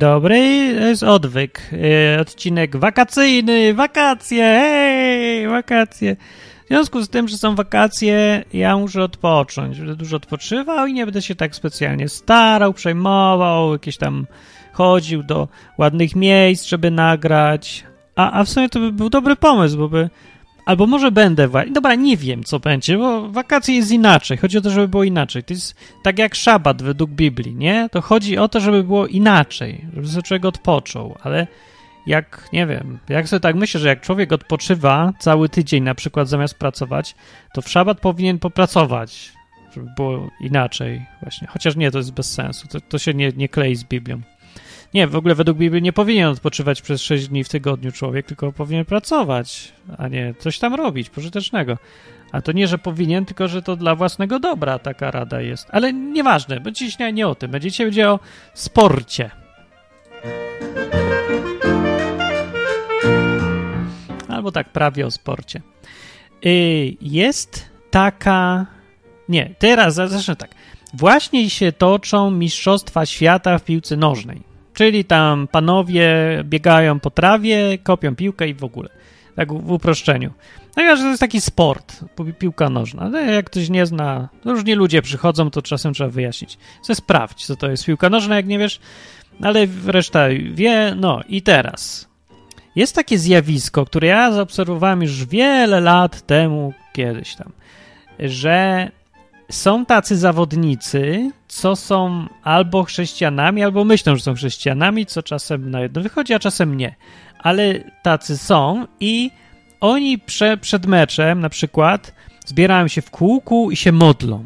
dobry, to jest odwyk. E, odcinek wakacyjny, wakacje, hej, wakacje. W związku z tym, że są wakacje, ja muszę odpocząć. Będę dużo odpoczywał i nie będę się tak specjalnie starał, przejmował, jakieś tam chodził do ładnych miejsc, żeby nagrać. A, a w sumie to by był dobry pomysł, bo by Albo może będę. Dobra, nie wiem, co będzie, bo wakacje jest inaczej. Chodzi o to, żeby było inaczej. To jest tak jak szabat według Biblii, nie? To chodzi o to, żeby było inaczej, żeby sobie człowiek odpoczął, ale jak, nie wiem, jak sobie tak myślę, że jak człowiek odpoczywa cały tydzień na przykład zamiast pracować, to w szabat powinien popracować, żeby było inaczej właśnie. Chociaż nie, to jest bez sensu. To, to się nie, nie klei z Biblią. Nie, w ogóle według Biblii nie powinien odpoczywać przez 6 dni w tygodniu człowiek, tylko powinien pracować, a nie coś tam robić pożytecznego. A to nie, że powinien, tylko że to dla własnego dobra taka rada jest. Ale nieważne, będzie dzisiaj nie o tym. Będzie dzisiaj będzie o sporcie. Albo tak prawie o sporcie. Y, jest taka. Nie, teraz zacznę tak. Właśnie się toczą Mistrzostwa Świata w piłce nożnej. Czyli tam panowie biegają po trawie, kopią piłkę i w ogóle. Tak w uproszczeniu. No ja, że to jest taki sport, piłka nożna. No, jak ktoś nie zna, różni ludzie przychodzą, to czasem trzeba wyjaśnić. Chcę sprawdź, co to jest piłka nożna, jak nie wiesz, ale reszta wie. No i teraz. Jest takie zjawisko, które ja zaobserwowałem już wiele lat temu, kiedyś tam, że są tacy zawodnicy, co są albo chrześcijanami, albo myślą, że są chrześcijanami, co czasem na jedno wychodzi, a czasem nie. Ale tacy są i oni prze, przed meczem na przykład zbierają się w kółku i się modlą.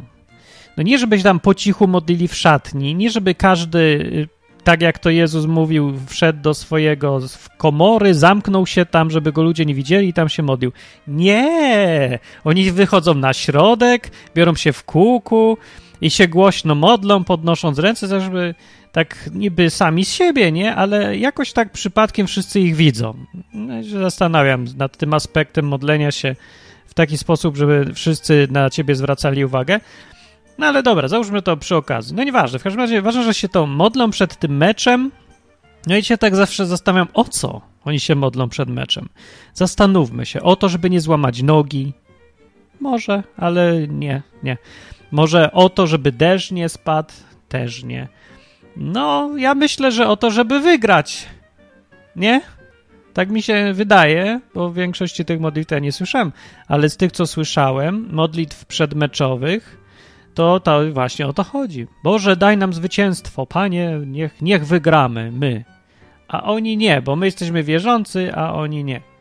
No nie, żeby się tam po cichu modlili w szatni, nie żeby każdy tak jak to Jezus mówił, wszedł do swojego komory, zamknął się tam, żeby go ludzie nie widzieli i tam się modlił. Nie! Oni wychodzą na środek, biorą się w kółku i się głośno modlą, podnosząc ręce, żeby tak niby sami z siebie, nie? Ale jakoś tak przypadkiem wszyscy ich widzą. No, się zastanawiam nad tym aspektem modlenia się w taki sposób, żeby wszyscy na ciebie zwracali uwagę. No ale dobra, załóżmy to przy okazji. No nieważne, w każdym razie ważne, że się to modlą przed tym meczem. No i się tak zawsze zastanawiam, o co oni się modlą przed meczem. Zastanówmy się, o to, żeby nie złamać nogi. Może, ale nie, nie. Może o to, żeby deszcz nie spadł, też nie. No, ja myślę, że o to, żeby wygrać. Nie? Tak mi się wydaje, bo w większości tych modlitw ja nie słyszałem, ale z tych, co słyszałem, modlitw przedmeczowych, to, to właśnie o to chodzi. Boże, daj nam zwycięstwo, Panie, niech, niech wygramy, my. A oni nie, bo my jesteśmy wierzący, a oni nie.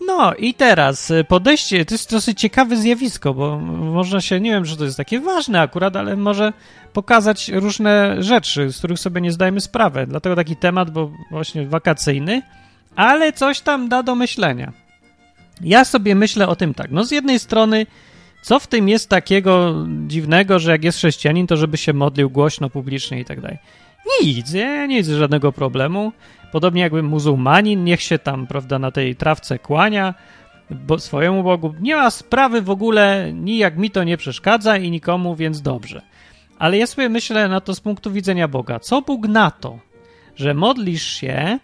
No i teraz y, podejście, to jest dosyć ciekawe zjawisko, bo można się, nie wiem, że to jest takie ważne akurat, ale może pokazać różne rzeczy, z których sobie nie zdajemy sprawy. Dlatego taki temat, bo właśnie wakacyjny, ale coś tam da do myślenia. Ja sobie myślę o tym tak, no z jednej strony co w tym jest takiego dziwnego, że jak jest chrześcijanin, to żeby się modlił głośno, publicznie i tak dalej? Nic, nie widzę żadnego problemu. Podobnie jakby muzułmanin, niech się tam, prawda, na tej trawce kłania bo swojemu Bogu. Nie ma sprawy w ogóle, nijak mi to nie przeszkadza i nikomu, więc dobrze. Ale ja sobie myślę na to z punktu widzenia Boga. Co Bóg na to, że modlisz się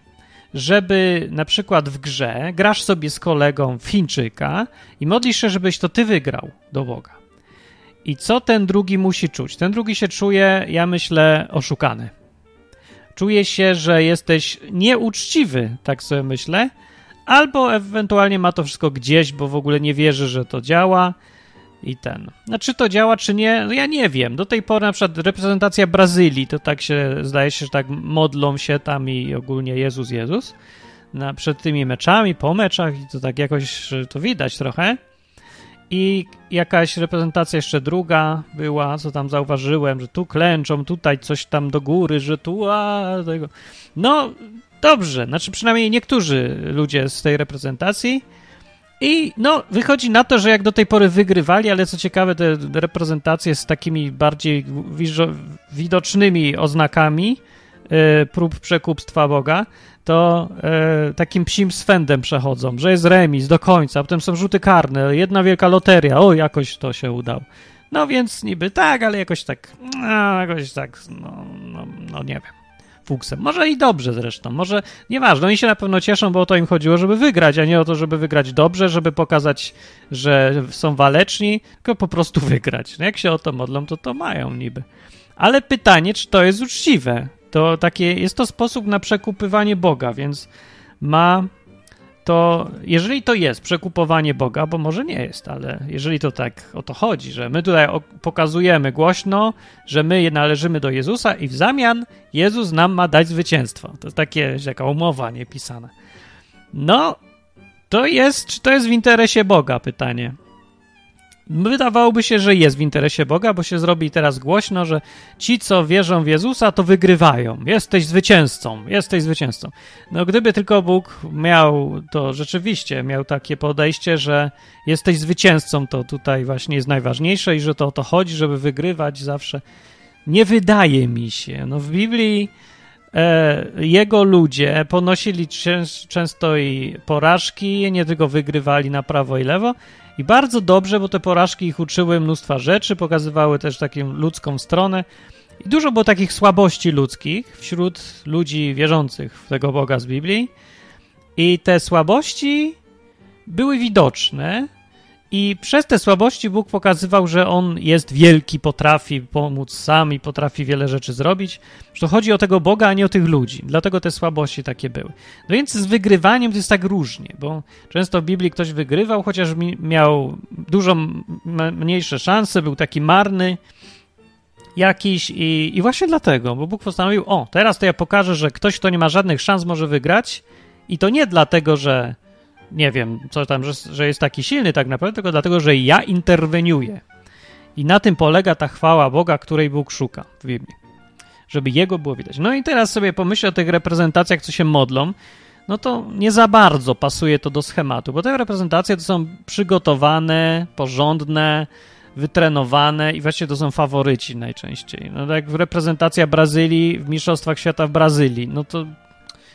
żeby na przykład w grze grasz sobie z kolegą Fińczyka i modlisz się, żebyś to ty wygrał do Boga. I co ten drugi musi czuć? Ten drugi się czuje, ja myślę, oszukany. Czuje się, że jesteś nieuczciwy, tak sobie myślę, albo ewentualnie ma to wszystko gdzieś, bo w ogóle nie wierzy, że to działa i ten. A czy to działa, czy nie? No ja nie wiem. Do tej pory na przykład reprezentacja Brazylii, to tak się, zdaje się, że tak modlą się tam i ogólnie Jezus, Jezus na, przed tymi meczami, po meczach i to tak jakoś to widać trochę. I jakaś reprezentacja jeszcze druga była, co tam zauważyłem, że tu klęczą, tutaj coś tam do góry, że tu, a tego. No, dobrze, znaczy przynajmniej niektórzy ludzie z tej reprezentacji i no, wychodzi na to, że jak do tej pory wygrywali, ale co ciekawe, te reprezentacje z takimi bardziej widocznymi oznakami prób przekupstwa Boga, to e, takim psim swędem przechodzą, że jest remis do końca, potem są rzuty karne, jedna wielka loteria, o, jakoś to się udało. No więc niby tak, ale jakoś tak, no, jakoś tak, no, no, no nie wiem. fuksem. Może i dobrze zresztą, może nieważne. Oni się na pewno cieszą, bo o to im chodziło, żeby wygrać, a nie o to, żeby wygrać dobrze, żeby pokazać, że są waleczni, tylko po prostu wygrać. No jak się o to modlą, to to mają niby. Ale pytanie, czy to jest uczciwe? To takie, jest to sposób na przekupywanie Boga, więc ma to jeżeli to jest przekupowanie Boga, bo może nie jest, ale jeżeli to tak o to chodzi, że my tutaj pokazujemy głośno, że my należymy do Jezusa i w zamian Jezus nam ma dać zwycięstwo. To jest takie, taka umowa niepisana. No, to jest, czy to jest w interesie Boga, pytanie. Wydawałoby się, że jest w interesie Boga, bo się zrobi teraz głośno, że ci, co wierzą w Jezusa, to wygrywają. Jesteś zwycięzcą, jesteś zwycięzcą. No gdyby tylko Bóg miał to rzeczywiście, miał takie podejście, że jesteś zwycięzcą, to tutaj właśnie jest najważniejsze i że to o to chodzi, żeby wygrywać zawsze. Nie wydaje mi się. No w Biblii e, jego ludzie ponosili często i porażki, nie tylko wygrywali na prawo i lewo, i bardzo dobrze, bo te porażki ich uczyły mnóstwa rzeczy, pokazywały też taką ludzką stronę. I dużo było takich słabości ludzkich wśród ludzi wierzących w tego Boga z Biblii. I te słabości były widoczne, i przez te słabości Bóg pokazywał, że On jest wielki, potrafi pomóc sam i potrafi wiele rzeczy zrobić. Że to chodzi o tego Boga, a nie o tych ludzi. Dlatego te słabości takie były. No więc z wygrywaniem to jest tak różnie, bo często w Biblii ktoś wygrywał, chociaż miał dużo mniejsze szanse, był taki marny jakiś i, i właśnie dlatego, bo Bóg postanowił, o, teraz to ja pokażę, że ktoś, kto nie ma żadnych szans, może wygrać i to nie dlatego, że nie wiem, co tam, że, że jest taki silny tak naprawdę, tylko dlatego, że ja interweniuję. I na tym polega ta chwała Boga, której Bóg szuka w Biblii. Żeby Jego było widać. No i teraz sobie pomyślę o tych reprezentacjach, co się modlą. No to nie za bardzo pasuje to do schematu, bo te reprezentacje to są przygotowane, porządne, wytrenowane i właściwie to są faworyci najczęściej. No tak jak reprezentacja Brazylii w Mistrzostwach Świata w Brazylii, no to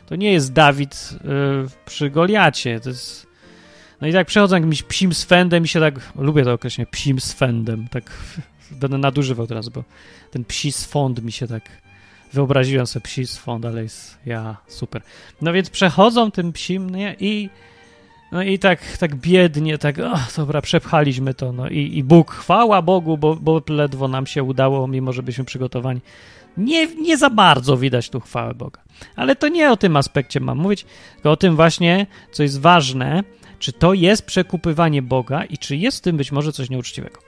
to nie jest Dawid y, przy Goliacie. To jest... No i tak przechodzę jakimś psim swędem i się tak, lubię to określenie, psim swędem, tak będę nadużywał teraz, bo ten psi swąd mi się tak, wyobraziłem sobie psi swąd, ale jest, ja, super. No więc przechodzą tym psim, nie, i no i tak, tak biednie, tak, o, dobra, przepchaliśmy to, no i, i Bóg, chwała Bogu, bo, bo ledwo nam się udało, mimo że byliśmy przygotowani. Nie, nie za bardzo widać tu chwałę Boga. Ale to nie o tym aspekcie mam mówić, tylko o tym właśnie, co jest ważne, czy to jest przekupywanie Boga i czy jest w tym być może coś nieuczciwego.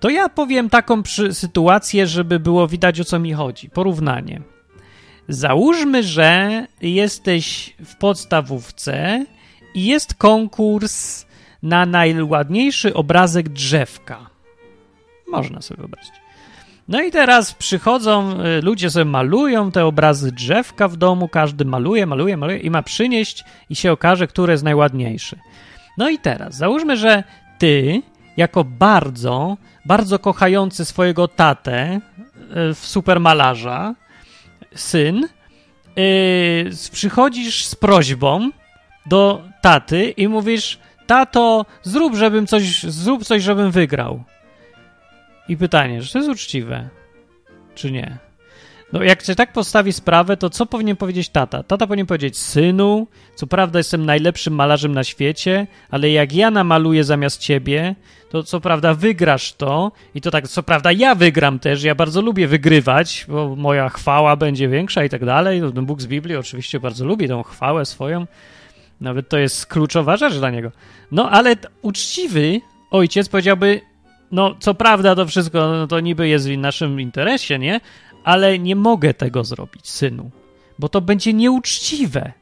To ja powiem taką przy, sytuację, żeby było widać o co mi chodzi. Porównanie. Załóżmy, że jesteś w podstawówce i jest konkurs na najładniejszy obrazek drzewka. Można sobie wyobrazić. No i teraz przychodzą, y, ludzie sobie malują te obrazy drzewka w domu, każdy maluje, maluje, maluje i ma przynieść i się okaże, który jest najładniejszy. No i teraz, załóżmy, że ty, jako bardzo, bardzo kochający swojego tatę y, w supermalarza, syn, yy, przychodzisz z prośbą do taty i mówisz, tato, zrób, żebym coś, zrób coś, żebym wygrał. I pytanie, czy to jest uczciwe, czy nie? No, jak się tak postawi sprawę, to co powinien powiedzieć tata? Tata powinien powiedzieć, synu, co prawda jestem najlepszym malarzem na świecie, ale jak ja namaluję zamiast ciebie, to co prawda wygrasz to i to tak, co prawda ja wygram też, ja bardzo lubię wygrywać, bo moja chwała będzie większa i tak dalej. No, Bóg z Biblii oczywiście bardzo lubi tą chwałę swoją, nawet to jest kluczowa rzecz dla niego. No ale uczciwy ojciec powiedziałby, no co prawda to wszystko no, to niby jest w naszym interesie, nie? Ale nie mogę tego zrobić, synu, bo to będzie nieuczciwe.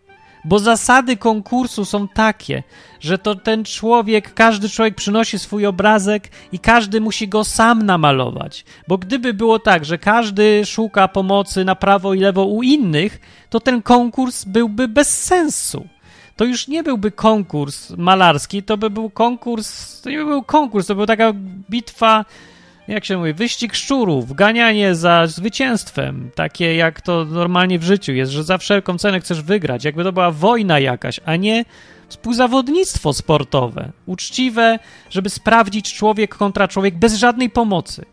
Bo zasady konkursu są takie, że to ten człowiek, każdy człowiek przynosi swój obrazek i każdy musi go sam namalować. Bo gdyby było tak, że każdy szuka pomocy na prawo i lewo u innych, to ten konkurs byłby bez sensu to już nie byłby konkurs malarski, to by był konkurs, to nie by był konkurs, to była taka bitwa jak się mówi, wyścig szczurów, ganianie za zwycięstwem, takie jak to normalnie w życiu jest, że za wszelką cenę chcesz wygrać, jakby to była wojna jakaś, a nie współzawodnictwo sportowe, uczciwe, żeby sprawdzić człowiek kontra człowiek bez żadnej pomocy.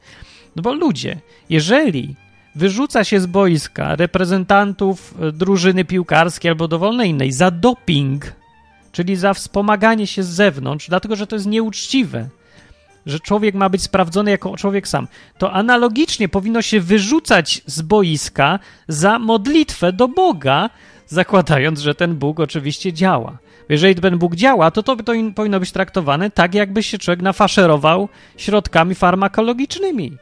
No bo ludzie, jeżeli wyrzuca się z boiska reprezentantów e, drużyny piłkarskiej albo dowolnej innej za doping, czyli za wspomaganie się z zewnątrz, dlatego że to jest nieuczciwe, że człowiek ma być sprawdzony jako człowiek sam, to analogicznie powinno się wyrzucać z boiska za modlitwę do Boga, zakładając, że ten Bóg oczywiście działa. Jeżeli ten Bóg działa, to to, to powinno być traktowane tak, jakby się człowiek nafaszerował środkami farmakologicznymi.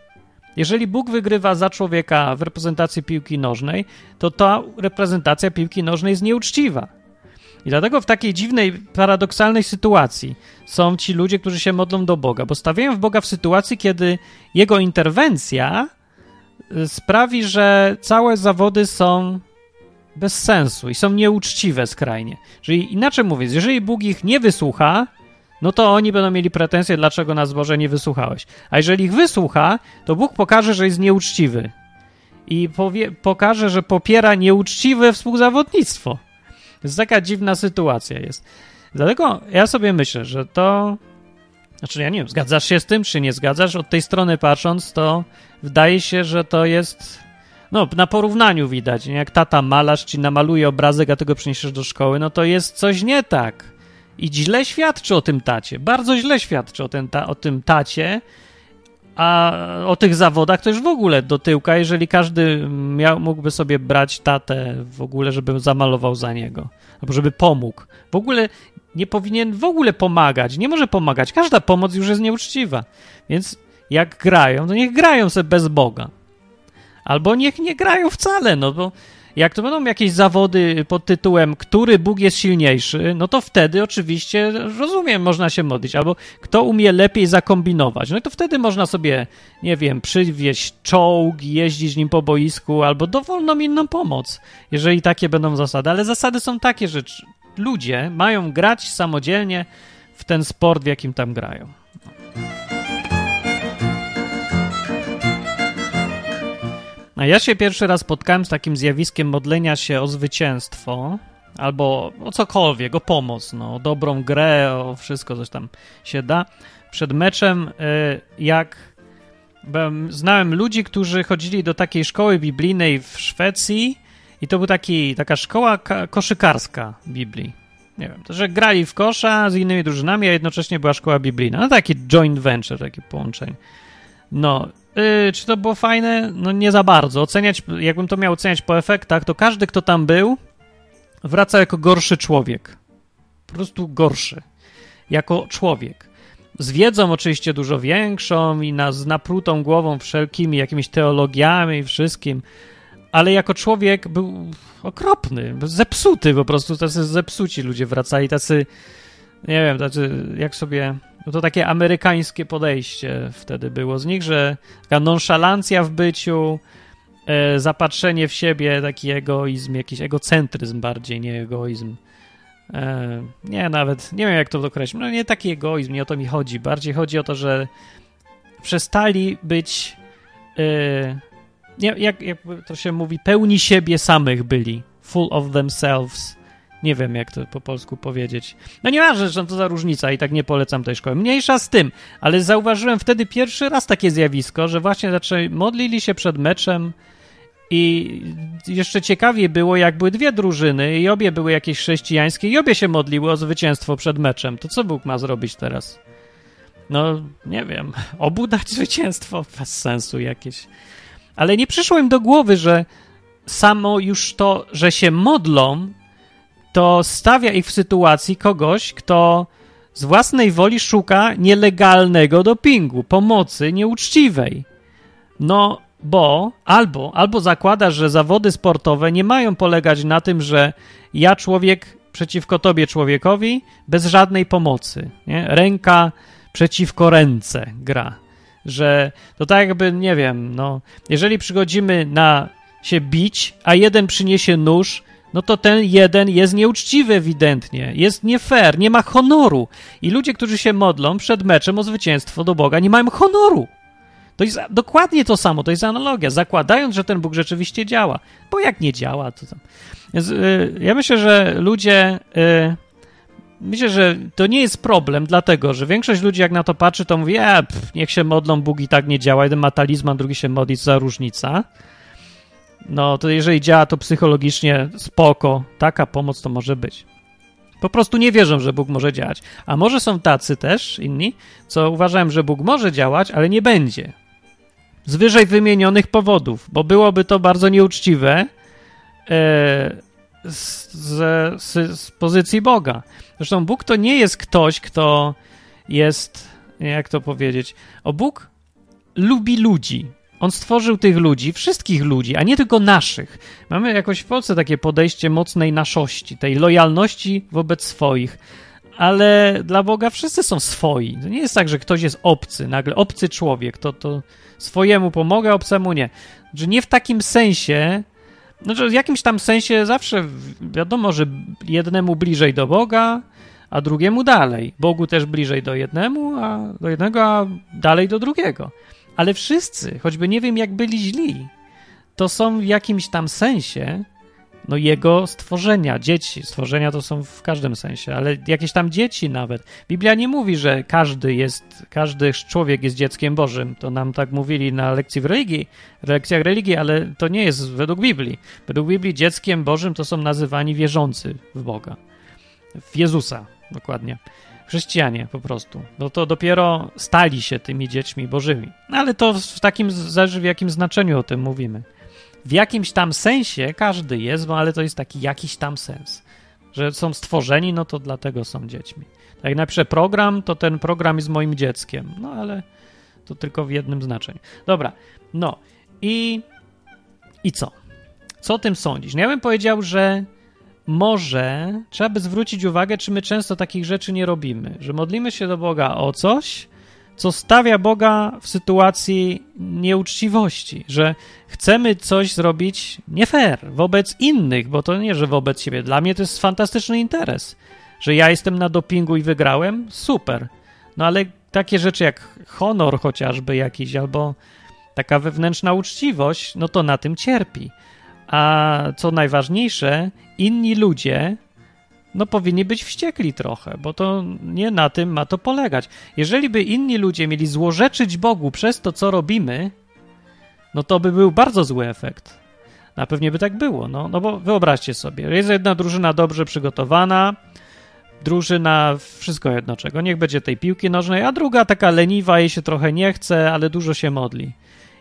Jeżeli Bóg wygrywa za człowieka w reprezentacji piłki nożnej, to ta reprezentacja piłki nożnej jest nieuczciwa. I dlatego w takiej dziwnej, paradoksalnej sytuacji są ci ludzie, którzy się modlą do Boga, bo stawiają w Boga w sytuacji, kiedy jego interwencja y, sprawi, że całe zawody są bez sensu i są nieuczciwe skrajnie. Czyli inaczej mówiąc, jeżeli Bóg ich nie wysłucha, no to oni będą mieli pretensje, dlaczego nas Boże nie wysłuchałeś. A jeżeli ich wysłucha, to Bóg pokaże, że jest nieuczciwy. I powie, pokaże, że popiera nieuczciwe współzawodnictwo. To jest taka dziwna sytuacja jest. Dlatego ja sobie myślę, że to. Znaczy, ja nie wiem, zgadzasz się z tym, czy nie zgadzasz? Od tej strony patrząc, to wydaje się, że to jest. No, na porównaniu widać, nie? jak tata malarz ci namaluje obrazek, a tego przyniesiesz do szkoły, no to jest coś nie tak. I źle świadczy o tym tacie. Bardzo źle świadczy o, ten ta, o tym tacie. A o tych zawodach to już w ogóle do tyłka, jeżeli każdy miał, mógłby sobie brać tatę w ogóle, żeby zamalował za niego, albo żeby pomógł. W ogóle nie powinien w ogóle pomagać, nie może pomagać. Każda pomoc już jest nieuczciwa. Więc jak grają, to niech grają sobie bez Boga. Albo niech nie grają wcale, no bo jak to będą jakieś zawody pod tytułem, który Bóg jest silniejszy, no to wtedy oczywiście, rozumiem, można się modlić. Albo kto umie lepiej zakombinować. No to wtedy można sobie, nie wiem, przywieźć czołg, jeździć nim po boisku, albo dowolną inną pomoc, jeżeli takie będą zasady. Ale zasady są takie, że ludzie mają grać samodzielnie w ten sport, w jakim tam grają. A ja się pierwszy raz spotkałem z takim zjawiskiem modlenia się o zwycięstwo albo o cokolwiek, o pomoc, no, o dobrą grę, o wszystko, coś tam się da. Przed meczem, y, jak znałem ludzi, którzy chodzili do takiej szkoły biblijnej w Szwecji i to była taka szkoła koszykarska Biblii. Nie wiem, to że grali w kosza z innymi drużynami, a jednocześnie była szkoła biblijna. No taki joint venture, takie połączenie. No, yy, czy to było fajne? No nie za bardzo. Oceniać, jakbym to miał oceniać po efektach, to każdy, kto tam był, wraca jako gorszy człowiek. Po prostu gorszy. Jako człowiek. Z wiedzą oczywiście dużo większą i na, z naprutą głową wszelkimi jakimiś teologiami i wszystkim, ale jako człowiek był okropny, zepsuty po prostu. Tacy zepsuci ludzie wracali, tacy, nie wiem, tacy jak sobie no to takie amerykańskie podejście wtedy było z nich, że taka nonszalancja w byciu, e, zapatrzenie w siebie, taki egoizm, jakiś egocentryzm bardziej, nie egoizm. E, nie, nawet, nie wiem jak to określić. No nie taki egoizm, nie o to mi chodzi. Bardziej chodzi o to, że przestali być, e, jak, jak to się mówi, pełni siebie samych byli. Full of themselves nie wiem, jak to po polsku powiedzieć. No nieważne, że to za różnica i tak nie polecam tej szkoły. Mniejsza z tym, ale zauważyłem wtedy pierwszy raz takie zjawisko, że właśnie zaczęli, modlili się przed meczem i jeszcze ciekawiej było, jak były dwie drużyny i obie były jakieś chrześcijańskie i obie się modliły o zwycięstwo przed meczem. To co Bóg ma zrobić teraz? No, nie wiem. Obu dać zwycięstwo? Bez sensu jakieś. Ale nie przyszło im do głowy, że samo już to, że się modlą, to stawia ich w sytuacji kogoś, kto z własnej woli szuka nielegalnego dopingu, pomocy nieuczciwej. No, bo albo, albo zakłada, że zawody sportowe nie mają polegać na tym, że ja człowiek przeciwko tobie człowiekowi bez żadnej pomocy. Nie? Ręka przeciwko ręce gra. Że to tak jakby, nie wiem, no, jeżeli przychodzimy na się bić, a jeden przyniesie nóż, no to ten jeden jest nieuczciwy ewidentnie, jest nie fair, nie ma honoru. I ludzie, którzy się modlą przed meczem o zwycięstwo do Boga, nie mają honoru. To jest dokładnie to samo, to jest analogia, zakładając, że ten Bóg rzeczywiście działa. Bo jak nie działa, to tam. Więc, y, ja myślę, że ludzie. Y, myślę, że to nie jest problem, dlatego że większość ludzi, jak na to patrzy, to mówi: e, pff, niech się modlą, Bóg i tak nie działa. Jeden ma talizman, drugi się modli, co za różnica. No to jeżeli działa to psychologicznie, spoko, taka pomoc to może być. Po prostu nie wierzą, że Bóg może działać. A może są tacy też, inni, co uważają, że Bóg może działać, ale nie będzie. Z wyżej wymienionych powodów, bo byłoby to bardzo nieuczciwe e, z, z, z pozycji Boga. Zresztą Bóg to nie jest ktoś, kto jest, jak to powiedzieć, o Bóg lubi ludzi. On stworzył tych ludzi, wszystkich ludzi, a nie tylko naszych. Mamy jakoś w Polsce takie podejście mocnej naszości, tej lojalności wobec swoich. Ale dla Boga wszyscy są swoi. To nie jest tak, że ktoś jest obcy, nagle obcy człowiek, to, to swojemu pomogę, obcemu nie. Że nie w takim sensie, znaczy w jakimś tam sensie zawsze wiadomo, że jednemu bliżej do Boga, a drugiemu dalej. Bogu też bliżej do jednemu, a do jednego, a dalej do drugiego. Ale wszyscy, choćby nie wiem jak byli źli, to są w jakimś tam sensie no jego stworzenia, dzieci. Stworzenia to są w każdym sensie, ale jakieś tam dzieci nawet. Biblia nie mówi, że każdy jest, każdy człowiek jest dzieckiem Bożym. To nam tak mówili na lekcji w religii, lekcjach religii, ale to nie jest według Biblii. Według Biblii dzieckiem Bożym to są nazywani wierzący w Boga. W Jezusa, dokładnie chrześcijanie po prostu. No to dopiero stali się tymi dziećmi bożymi. No ale to w takim, zależy w jakim znaczeniu o tym mówimy. W jakimś tam sensie każdy jest, bo ale to jest taki jakiś tam sens. Że są stworzeni, no to dlatego są dziećmi. Tak jak napiszę program, to ten program jest moim dzieckiem. No ale to tylko w jednym znaczeniu. Dobra, no i, i co? Co o tym sądzisz? No ja bym powiedział, że może trzeba by zwrócić uwagę, czy my często takich rzeczy nie robimy, że modlimy się do Boga o coś, co stawia Boga w sytuacji nieuczciwości, że chcemy coś zrobić nie fair wobec innych, bo to nie, że wobec siebie. Dla mnie to jest fantastyczny interes, że ja jestem na dopingu i wygrałem, super. No ale takie rzeczy jak honor chociażby jakiś, albo taka wewnętrzna uczciwość, no to na tym cierpi. A co najważniejsze, inni ludzie no powinni być wściekli trochę, bo to nie na tym ma to polegać. Jeżeli by inni ludzie mieli złorzeczyć Bogu przez to, co robimy, no to by był bardzo zły efekt. Na pewnie by tak było, no, no bo wyobraźcie sobie, jest jedna drużyna dobrze przygotowana, drużyna wszystko jedno czego, niech będzie tej piłki nożnej, a druga taka leniwa, jej się trochę nie chce, ale dużo się modli.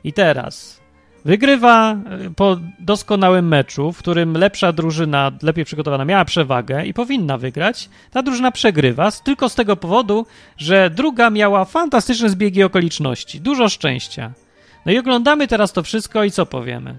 I teraz Wygrywa e, po doskonałym meczu, w którym lepsza drużyna, lepiej przygotowana, miała przewagę i powinna wygrać. Ta drużyna przegrywa tylko z tego powodu, że druga miała fantastyczne zbiegi okoliczności, dużo szczęścia. No i oglądamy teraz to wszystko i co powiemy?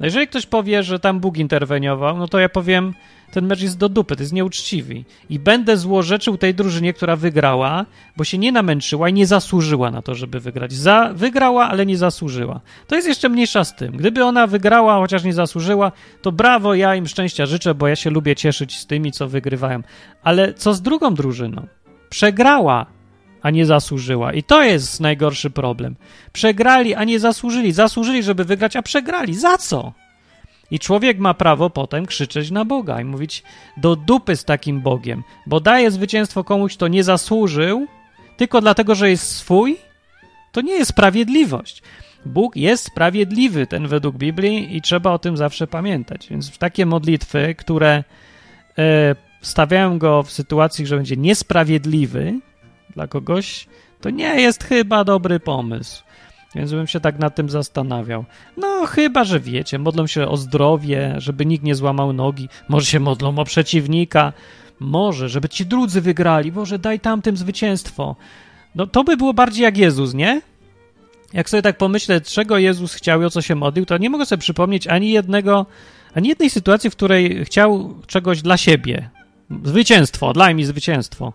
No jeżeli ktoś powie, że tam Bóg interweniował, no to ja powiem, ten mecz jest do dupy, to jest nieuczciwy. I będę złorzeczył tej drużynie, która wygrała, bo się nie namęczyła i nie zasłużyła na to, żeby wygrać. Za, wygrała, ale nie zasłużyła. To jest jeszcze mniejsza z tym. Gdyby ona wygrała, chociaż nie zasłużyła, to brawo, ja im szczęścia życzę, bo ja się lubię cieszyć z tymi, co wygrywają. Ale co z drugą drużyną? Przegrała, a nie zasłużyła. I to jest najgorszy problem. Przegrali, a nie zasłużyli. Zasłużyli, żeby wygrać, a przegrali. Za co? I człowiek ma prawo potem krzyczeć na Boga i mówić do dupy z takim Bogiem, bo daje zwycięstwo komuś, kto nie zasłużył, tylko dlatego, że jest swój. To nie jest sprawiedliwość. Bóg jest sprawiedliwy, ten według Biblii, i trzeba o tym zawsze pamiętać. Więc takie modlitwy, które e, stawiają go w sytuacji, że będzie niesprawiedliwy dla kogoś, to nie jest chyba dobry pomysł. Więc bym się tak nad tym zastanawiał. No, chyba, że wiecie, modlą się o zdrowie, żeby nikt nie złamał nogi. Może się modlą o przeciwnika. Może, żeby ci drudzy wygrali. Boże, daj tamtym zwycięstwo. No, to by było bardziej jak Jezus, nie? Jak sobie tak pomyślę, czego Jezus chciał i o co się modlił, to nie mogę sobie przypomnieć ani jednego, ani jednej sytuacji, w której chciał czegoś dla siebie. Zwycięstwo, daj mi zwycięstwo.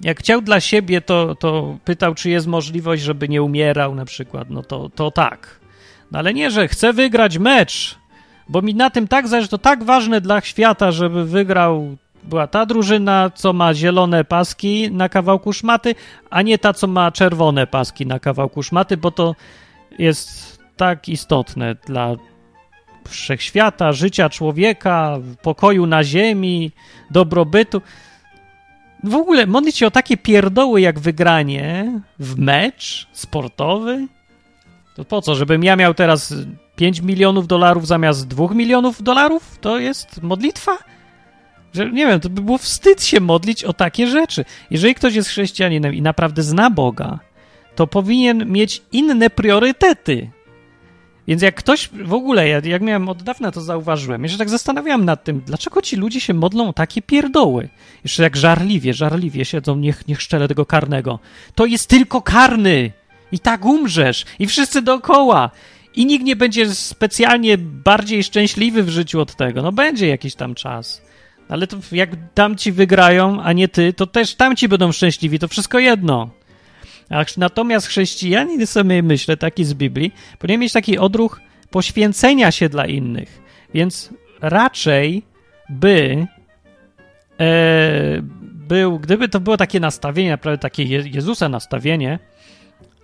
Jak chciał dla siebie, to, to pytał, czy jest możliwość, żeby nie umierał na przykład. No to, to tak. No ale nie, że chce wygrać mecz, bo mi na tym tak zależy, to tak ważne dla świata, żeby wygrał była ta drużyna, co ma zielone paski na kawałku szmaty, a nie ta, co ma czerwone paski na kawałku szmaty, bo to jest tak istotne dla wszechświata, życia człowieka, pokoju na ziemi, dobrobytu. W ogóle modlić się o takie pierdoły jak wygranie w mecz sportowy? To po co, żebym ja miał teraz 5 milionów dolarów zamiast 2 milionów dolarów? To jest modlitwa? Że, nie wiem, to by było wstyd się modlić o takie rzeczy. Jeżeli ktoś jest chrześcijaninem i naprawdę zna Boga, to powinien mieć inne priorytety. Więc jak ktoś w ogóle, ja, jak miałem od dawna to zauważyłem, jeszcze tak zastanawiałem nad tym, dlaczego ci ludzie się modlą o takie pierdoły. Jeszcze jak żarliwie, żarliwie siedzą, niech, niech szczele tego karnego. To jest tylko karny! I tak umrzesz! I wszyscy dookoła! I nikt nie będzie specjalnie bardziej szczęśliwy w życiu od tego. No będzie jakiś tam czas. Ale to jak tamci wygrają, a nie ty, to też tamci będą szczęśliwi, to wszystko jedno. Natomiast chrześcijanin sobie myślę, taki z Biblii, powinien mieć taki odruch poświęcenia się dla innych. Więc raczej by e, był, gdyby to było takie nastawienie, naprawdę takie Jezusa nastawienie,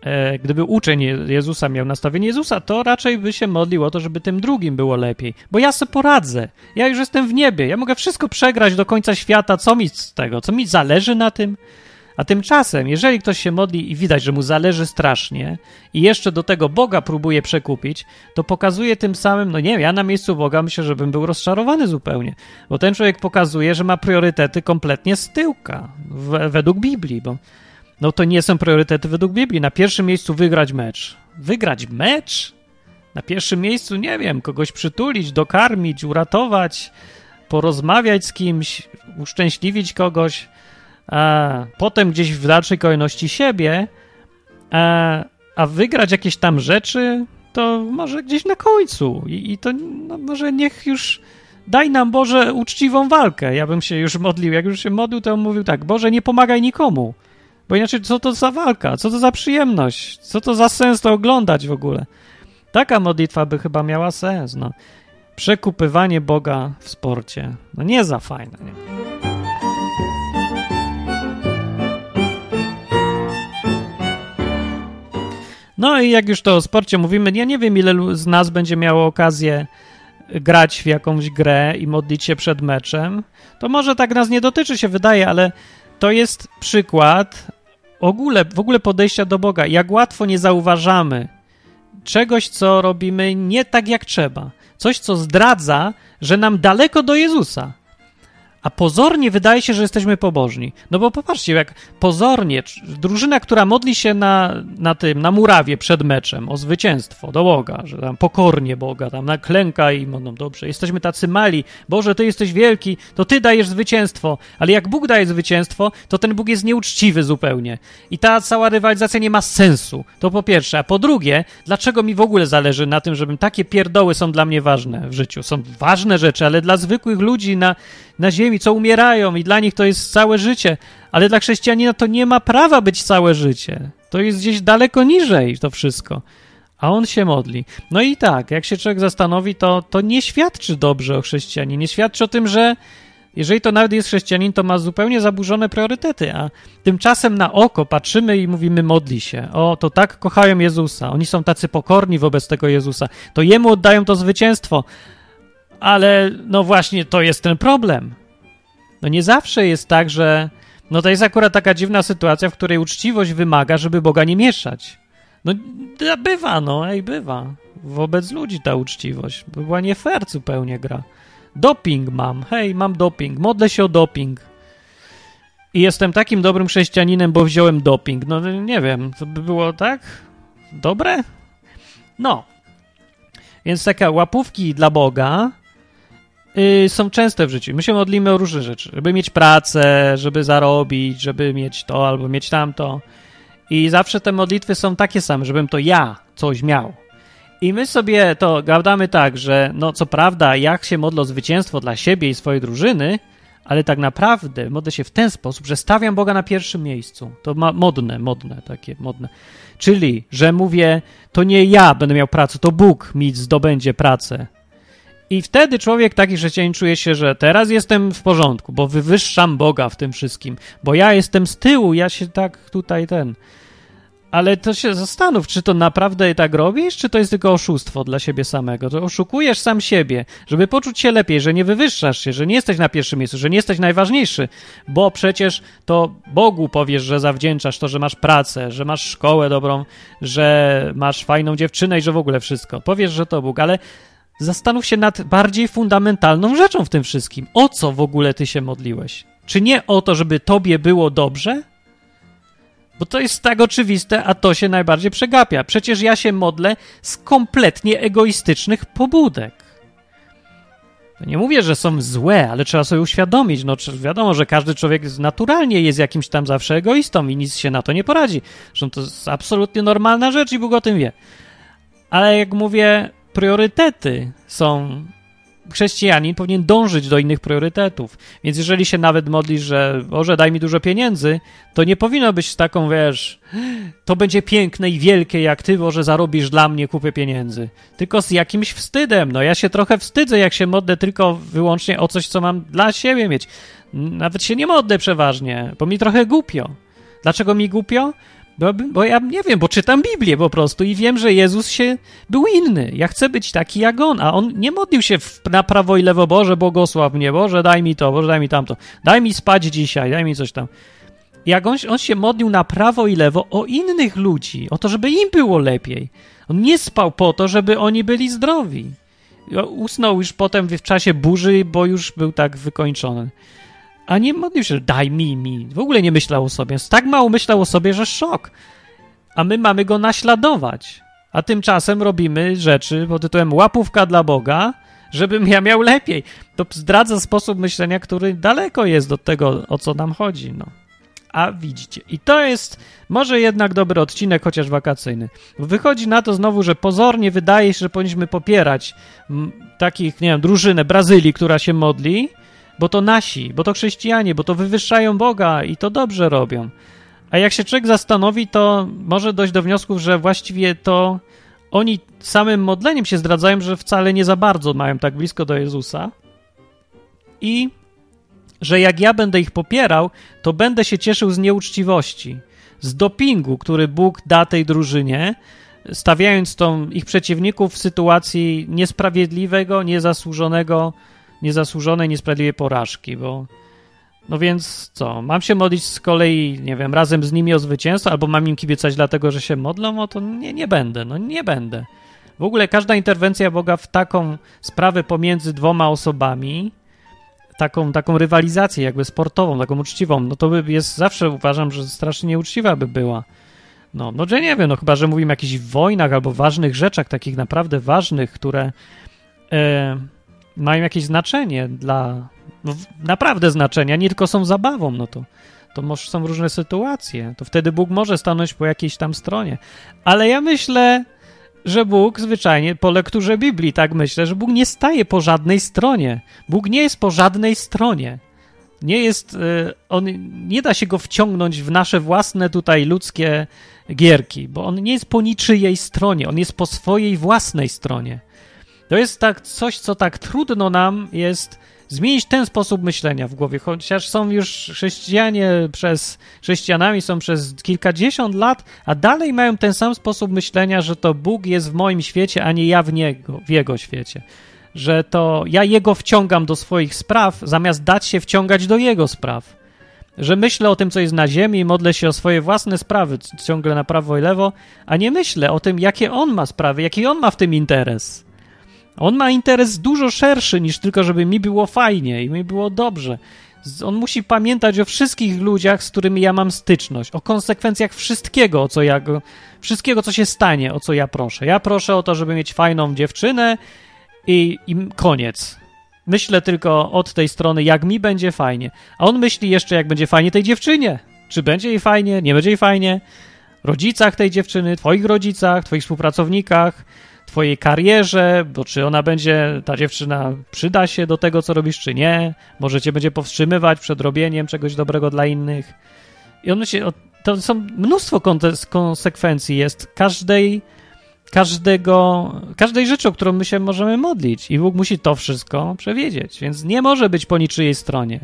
e, gdyby uczeń Jezusa miał nastawienie Jezusa, to raczej by się modlił o to, żeby tym drugim było lepiej. Bo ja sobie poradzę. Ja już jestem w niebie. Ja mogę wszystko przegrać do końca świata. Co mi z tego? Co mi zależy na tym? A tymczasem, jeżeli ktoś się modli i widać, że mu zależy strasznie i jeszcze do tego Boga próbuje przekupić, to pokazuje tym samym, no nie wiem, ja na miejscu Boga myślę, że bym był rozczarowany zupełnie, bo ten człowiek pokazuje, że ma priorytety kompletnie z tyłka, w, według Biblii, bo no to nie są priorytety według Biblii. Na pierwszym miejscu wygrać mecz. Wygrać mecz? Na pierwszym miejscu, nie wiem, kogoś przytulić, dokarmić, uratować, porozmawiać z kimś, uszczęśliwić kogoś a potem gdzieś w dalszej kolejności siebie, a, a wygrać jakieś tam rzeczy, to może gdzieś na końcu. I, i to no, może niech już daj nam Boże uczciwą walkę. Ja bym się już modlił. Jak już się modlił, to on mówił tak: Boże, nie pomagaj nikomu. Bo inaczej, co to za walka? Co to za przyjemność? Co to za sens to oglądać w ogóle? Taka modlitwa by chyba miała sens. No. Przekupywanie Boga w sporcie. No nie za fajne. Nie? No i jak już to o sporcie mówimy, ja nie wiem, ile z nas będzie miało okazję grać w jakąś grę i modlić się przed meczem. To może tak nas nie dotyczy, się wydaje, ale to jest przykład ogóle, w ogóle podejścia do Boga. Jak łatwo nie zauważamy czegoś, co robimy nie tak jak trzeba. Coś, co zdradza, że nam daleko do Jezusa a pozornie wydaje się, że jesteśmy pobożni. No bo popatrzcie, jak pozornie drużyna, która modli się na, na tym, na murawie przed meczem o zwycięstwo do Boga, że tam pokornie Boga, tam naklęka i no dobrze, jesteśmy tacy mali, Boże, Ty jesteś wielki, to Ty dajesz zwycięstwo, ale jak Bóg daje zwycięstwo, to ten Bóg jest nieuczciwy zupełnie. I ta cała rywalizacja nie ma sensu. To po pierwsze. A po drugie, dlaczego mi w ogóle zależy na tym, żebym takie pierdoły są dla mnie ważne w życiu? Są ważne rzeczy, ale dla zwykłych ludzi na, na ziemi, co umierają i dla nich to jest całe życie, ale dla chrześcijanina to nie ma prawa być całe życie. To jest gdzieś daleko niżej to wszystko. A on się modli. No i tak, jak się człowiek zastanowi, to, to nie świadczy dobrze o chrześcijaninie. Nie świadczy o tym, że jeżeli to nawet jest chrześcijanin, to ma zupełnie zaburzone priorytety, a tymczasem na oko patrzymy i mówimy modli się. O, to tak kochają Jezusa. Oni są tacy pokorni wobec tego Jezusa. To Jemu oddają to zwycięstwo ale no właśnie to jest ten problem. No nie zawsze jest tak, że. No to jest akurat taka dziwna sytuacja, w której uczciwość wymaga, żeby Boga nie mieszać. No bywa, no, ej, bywa. Wobec ludzi ta uczciwość. Była nie fair zupełnie gra. Doping mam, hej, mam doping, modlę się o doping. I jestem takim dobrym chrześcijaninem, bo wziąłem doping. No nie wiem, to by było tak? Dobre? No. Więc takie łapówki dla Boga yy, są częste w życiu. My się modlimy o różne rzeczy, żeby mieć pracę, żeby zarobić, żeby mieć to albo mieć tamto. I zawsze te modlitwy są takie same, żebym to ja coś miał. I my sobie to gadamy tak, że no co prawda ja się modlę o zwycięstwo dla siebie i swojej drużyny, ale tak naprawdę modlę się w ten sposób, że stawiam Boga na pierwszym miejscu. To ma modne, modne, takie modne. Czyli, że mówię, to nie ja będę miał pracę, to Bóg mi zdobędzie pracę I wtedy człowiek taki chrześcijanin czuje się, że teraz jestem w porządku, bo wywyższam Boga w tym wszystkim, bo ja jestem z tyłu, ja się tak tutaj ten. Ale to się zastanów, czy to naprawdę tak robisz, czy to jest tylko oszustwo dla siebie samego. To oszukujesz sam siebie, żeby poczuć się lepiej, że nie wywyższasz się, że nie jesteś na pierwszym miejscu, że nie jesteś najważniejszy, bo przecież to Bogu powiesz, że zawdzięczasz to, że masz pracę, że masz szkołę dobrą, że masz fajną dziewczynę i że w ogóle wszystko. Powiesz, że to Bóg, ale zastanów się nad bardziej fundamentalną rzeczą w tym wszystkim. O co w ogóle ty się modliłeś? Czy nie o to, żeby tobie było dobrze? Bo to jest tak oczywiste, a to się najbardziej przegapia. Przecież ja się modlę z kompletnie egoistycznych pobudek. nie mówię, że są złe, ale trzeba sobie uświadomić. No, wiadomo, że każdy człowiek naturalnie jest jakimś tam zawsze egoistą i nic się na to nie poradzi. Zresztą to jest absolutnie normalna rzecz i Bóg o tym wie. Ale jak mówię, priorytety są chrześcijanin powinien dążyć do innych priorytetów. Więc jeżeli się nawet modlisz, że Boże, daj mi dużo pieniędzy, to nie powinno być taką, wiesz, to będzie piękne i wielkie, jak ty, Boże, zarobisz dla mnie kupę pieniędzy. Tylko z jakimś wstydem. No ja się trochę wstydzę, jak się modlę tylko wyłącznie o coś, co mam dla siebie mieć. Nawet się nie modlę przeważnie, bo mi trochę głupio. Dlaczego mi głupio? Bo, bo ja nie wiem, bo czytam Biblię po prostu i wiem, że Jezus się był inny. Ja chcę być taki jak On, a On nie modlił się w, na prawo i lewo, Boże, błogosław mnie, Boże, daj mi to, Boże, daj mi tamto, daj mi spać dzisiaj, daj mi coś tam. Jak on, on się modlił na prawo i lewo o innych ludzi, o to, żeby im było lepiej. On nie spał po to, żeby oni byli zdrowi. Usnął już potem w czasie burzy, bo już był tak wykończony. A nie modlił się, daj mi, mi. W ogóle nie myślał o sobie. Tak mało myślał o sobie, że szok. A my mamy go naśladować. A tymczasem robimy rzeczy pod tytułem łapówka dla Boga, żebym ja miał lepiej. To zdradza sposób myślenia, który daleko jest od tego, o co nam chodzi. No. A widzicie. I to jest może jednak dobry odcinek, chociaż wakacyjny. Wychodzi na to znowu, że pozornie wydaje się, że powinniśmy popierać takich, nie wiem, drużynę Brazylii, która się modli, bo to nasi, bo to chrześcijanie, bo to wywyższają Boga i to dobrze robią. A jak się człowiek zastanowi, to może dojść do wniosków, że właściwie to oni samym modleniem się zdradzają, że wcale nie za bardzo mają tak blisko do Jezusa i że jak ja będę ich popierał, to będę się cieszył z nieuczciwości, z dopingu, który Bóg da tej drużynie, stawiając tą ich przeciwników w sytuacji niesprawiedliwego, niezasłużonego niezasłużonej, niesprawiedliwej porażki, bo no więc co, mam się modlić z kolei, nie wiem, razem z nimi o zwycięstwo, albo mam im kibicać dlatego, że się modlą, no to nie, nie będę, no nie będę. W ogóle każda interwencja Boga w taką sprawę pomiędzy dwoma osobami, taką, taką rywalizację jakby sportową, taką uczciwą, no to by jest zawsze uważam, że strasznie nieuczciwa by była. No, no że nie wiem, no chyba, że mówimy o jakichś wojnach albo ważnych rzeczach, takich naprawdę ważnych, które... E, mają jakieś znaczenie dla, no, naprawdę znaczenia, nie tylko są zabawą, no to, to może są różne sytuacje, to wtedy Bóg może stanąć po jakiejś tam stronie. Ale ja myślę, że Bóg zwyczajnie po lekturze Biblii, tak myślę, że Bóg nie staje po żadnej stronie. Bóg nie jest po żadnej stronie. Nie jest, y, on nie da się go wciągnąć w nasze własne tutaj ludzkie gierki, bo on nie jest po niczyjej stronie, on jest po swojej własnej stronie. To jest tak coś, co tak trudno nam jest zmienić ten sposób myślenia w głowie, chociaż są już chrześcijanie przez, chrześcijanami są przez kilkadziesiąt lat, a dalej mają ten sam sposób myślenia, że to Bóg jest w moim świecie, a nie ja w, niego, w Jego świecie. Że to ja Jego wciągam do swoich spraw, zamiast dać się wciągać do Jego spraw. Że myślę o tym, co jest na ziemi i modlę się o swoje własne sprawy, ciągle na prawo i lewo, a nie myślę o tym, jakie On ma sprawy, jaki On ma w tym interes. On ma interes dużo szerszy niż tylko, żeby mi było fajnie i mi było dobrze. On musi pamiętać o wszystkich ludziach, z którymi ja mam styczność, o konsekwencjach wszystkiego, o co ja go, wszystkiego, co się stanie, o co ja proszę. Ja proszę o to, żeby mieć fajną dziewczynę i, i koniec. Myślę tylko od tej strony, jak mi będzie fajnie. A on myśli jeszcze, jak będzie fajnie tej dziewczynie. Czy będzie jej fajnie, nie będzie jej fajnie. Rodzicach tej dziewczyny, twoich rodzicach, twoich współpracownikach, twojej karierze, bo czy ona będzie, ta dziewczyna przyda się do tego, co robisz, czy nie. Może cię będzie powstrzymywać przed robieniem czegoś dobrego dla innych. I on się, to są mnóstwo konsekwencji jest każdej, każdego, każdej rzeczy, o którą my się możemy modlić. I Bóg musi to wszystko przewiedzieć, więc nie może być po niczyjej stronie,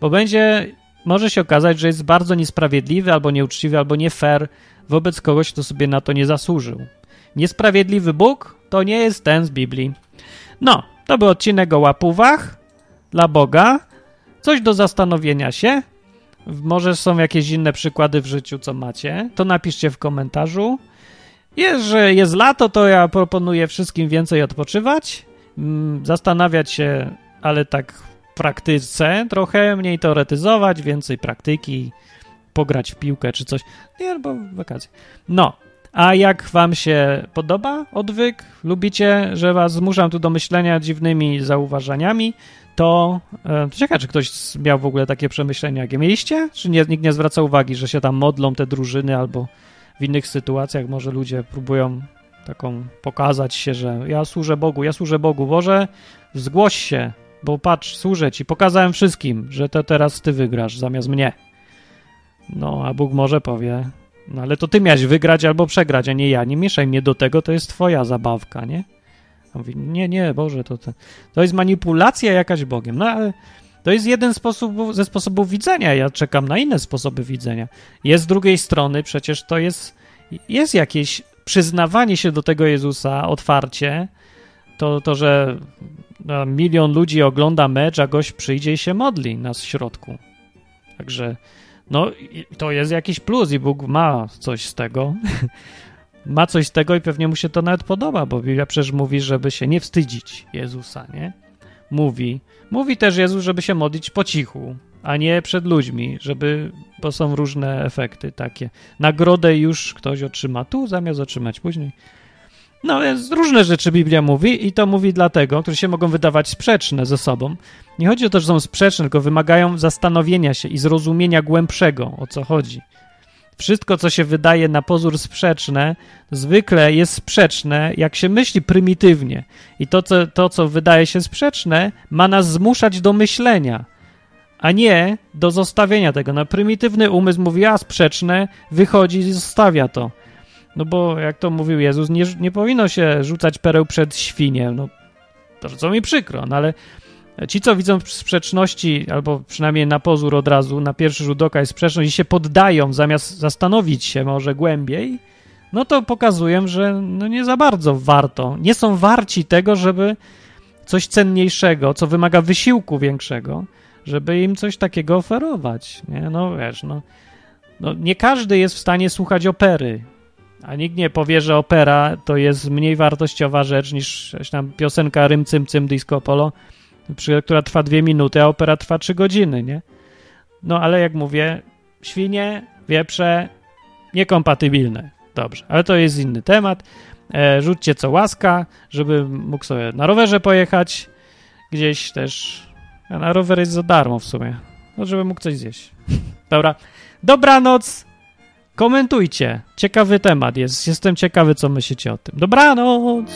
bo będzie, może się okazać, że jest bardzo niesprawiedliwy, albo nieuczciwy, albo nie fair wobec kogoś, kto sobie na to nie zasłużył. Niesprawiedliwy Bóg to nie jest ten z Biblii. No, to był odcinek o łapówach dla Boga. Coś do zastanowienia się. Może są jakieś inne przykłady w życiu, co macie. To napiszcie w komentarzu. Że jest lato, to ja proponuję wszystkim więcej odpoczywać, mm, zastanawiać się, ale tak w praktyce trochę, mniej teoretyzować, więcej praktyki, pograć w piłkę czy coś. Nie, bo wakacje. No, a jak wam się podoba odwyk, lubicie, że was zmuszam tu do myślenia dziwnymi zauważaniami, to, e, ciekawe, czy ktoś miał w ogóle takie przemyślenia, jakie mieliście? Czy nie, nikt nie zwraca uwagi, że się tam modlą te drużyny albo w innych sytuacjach może ludzie próbują taką pokazać się, że ja służę Bogu, ja służę Bogu. Boże, zgłoś się, bo patrz, służę ci. Pokazałem wszystkim, że to teraz ty wygrasz zamiast mnie. No, a Bóg może powie, no ale to ty miałeś wygrać albo przegrać, a nie ja. Nie mieszaj mnie do tego, to jest twoja zabawka, nie? A mówi, nie, nie, Boże, to, to, to jest manipulacja jakaś Bogiem. No ale to jest jeden sposób, ze sposobów widzenia. Ja czekam na inne sposoby widzenia. Jest z drugiej strony, przecież to jest, jest jakieś przyznawanie się do tego Jezusa otwarcie. To, to że no, milion ludzi ogląda mecz, a gość przyjdzie i się modli na środku. Także no, to jest jakiś plus i Bóg ma coś z tego. ma coś z tego i pewnie mu się to nawet podoba, bo Biblia przecież mówi, żeby się nie wstydzić Jezusa, nie? Mówi, Mówi też Jezus, żeby się modlić po cichu, a nie przed ludźmi, żeby, bo są różne efekty takie. Nagrodę już ktoś otrzyma tu, zamiast otrzymać później. No, więc różne rzeczy Biblia mówi i to mówi dlatego, które się mogą wydawać sprzeczne ze sobą. Nie chodzi o to, że są sprzeczne, tylko wymagają zastanowienia się i zrozumienia głębszego, o co chodzi. Wszystko, co się wydaje na pozór sprzeczne, zwykle jest sprzeczne, jak się myśli prymitywnie. I to co, to, co wydaje się sprzeczne, ma nas zmuszać do myślenia, a nie do zostawienia tego. No, prymitywny umysł mówi, a sprzeczne, wychodzi i zostawia to. No bo, jak to mówił Jezus, nie, nie powinno się rzucać pereł przed świnie. No, to co mi przykro, no ale Ci, co widzą sprzeczności, albo przynajmniej na pozór od razu, na pierwszy rzut oka jest sprzeczność i się poddają, zamiast zastanowić się może głębiej, no to pokazują, że no nie za bardzo warto. Nie są warci tego, żeby coś cenniejszego, co wymaga wysiłku większego, żeby im coś takiego oferować. Nie? No wiesz, no, no nie każdy jest w stanie słuchać opery, a nikt nie powie, że opera to jest mniej wartościowa rzecz niż tam piosenka Rym Cym Cym Disco Polo, która trwa dwie minuty, a opera trwa trzy godziny, nie? No ale jak mówię, świnie, wieprze, niekompatybilne. Dobrze, ale to jest inny temat. E, rzućcie co łaska, żeby mógł sobie na rowerze pojechać, gdzieś też. A na rower jest za darmo w sumie. No, żeby mógł coś zjeść. Dobra. Dobranoc. Komentujcie. Ciekawy temat jest. Jestem ciekawy, co myślicie o tym. Dobranoc.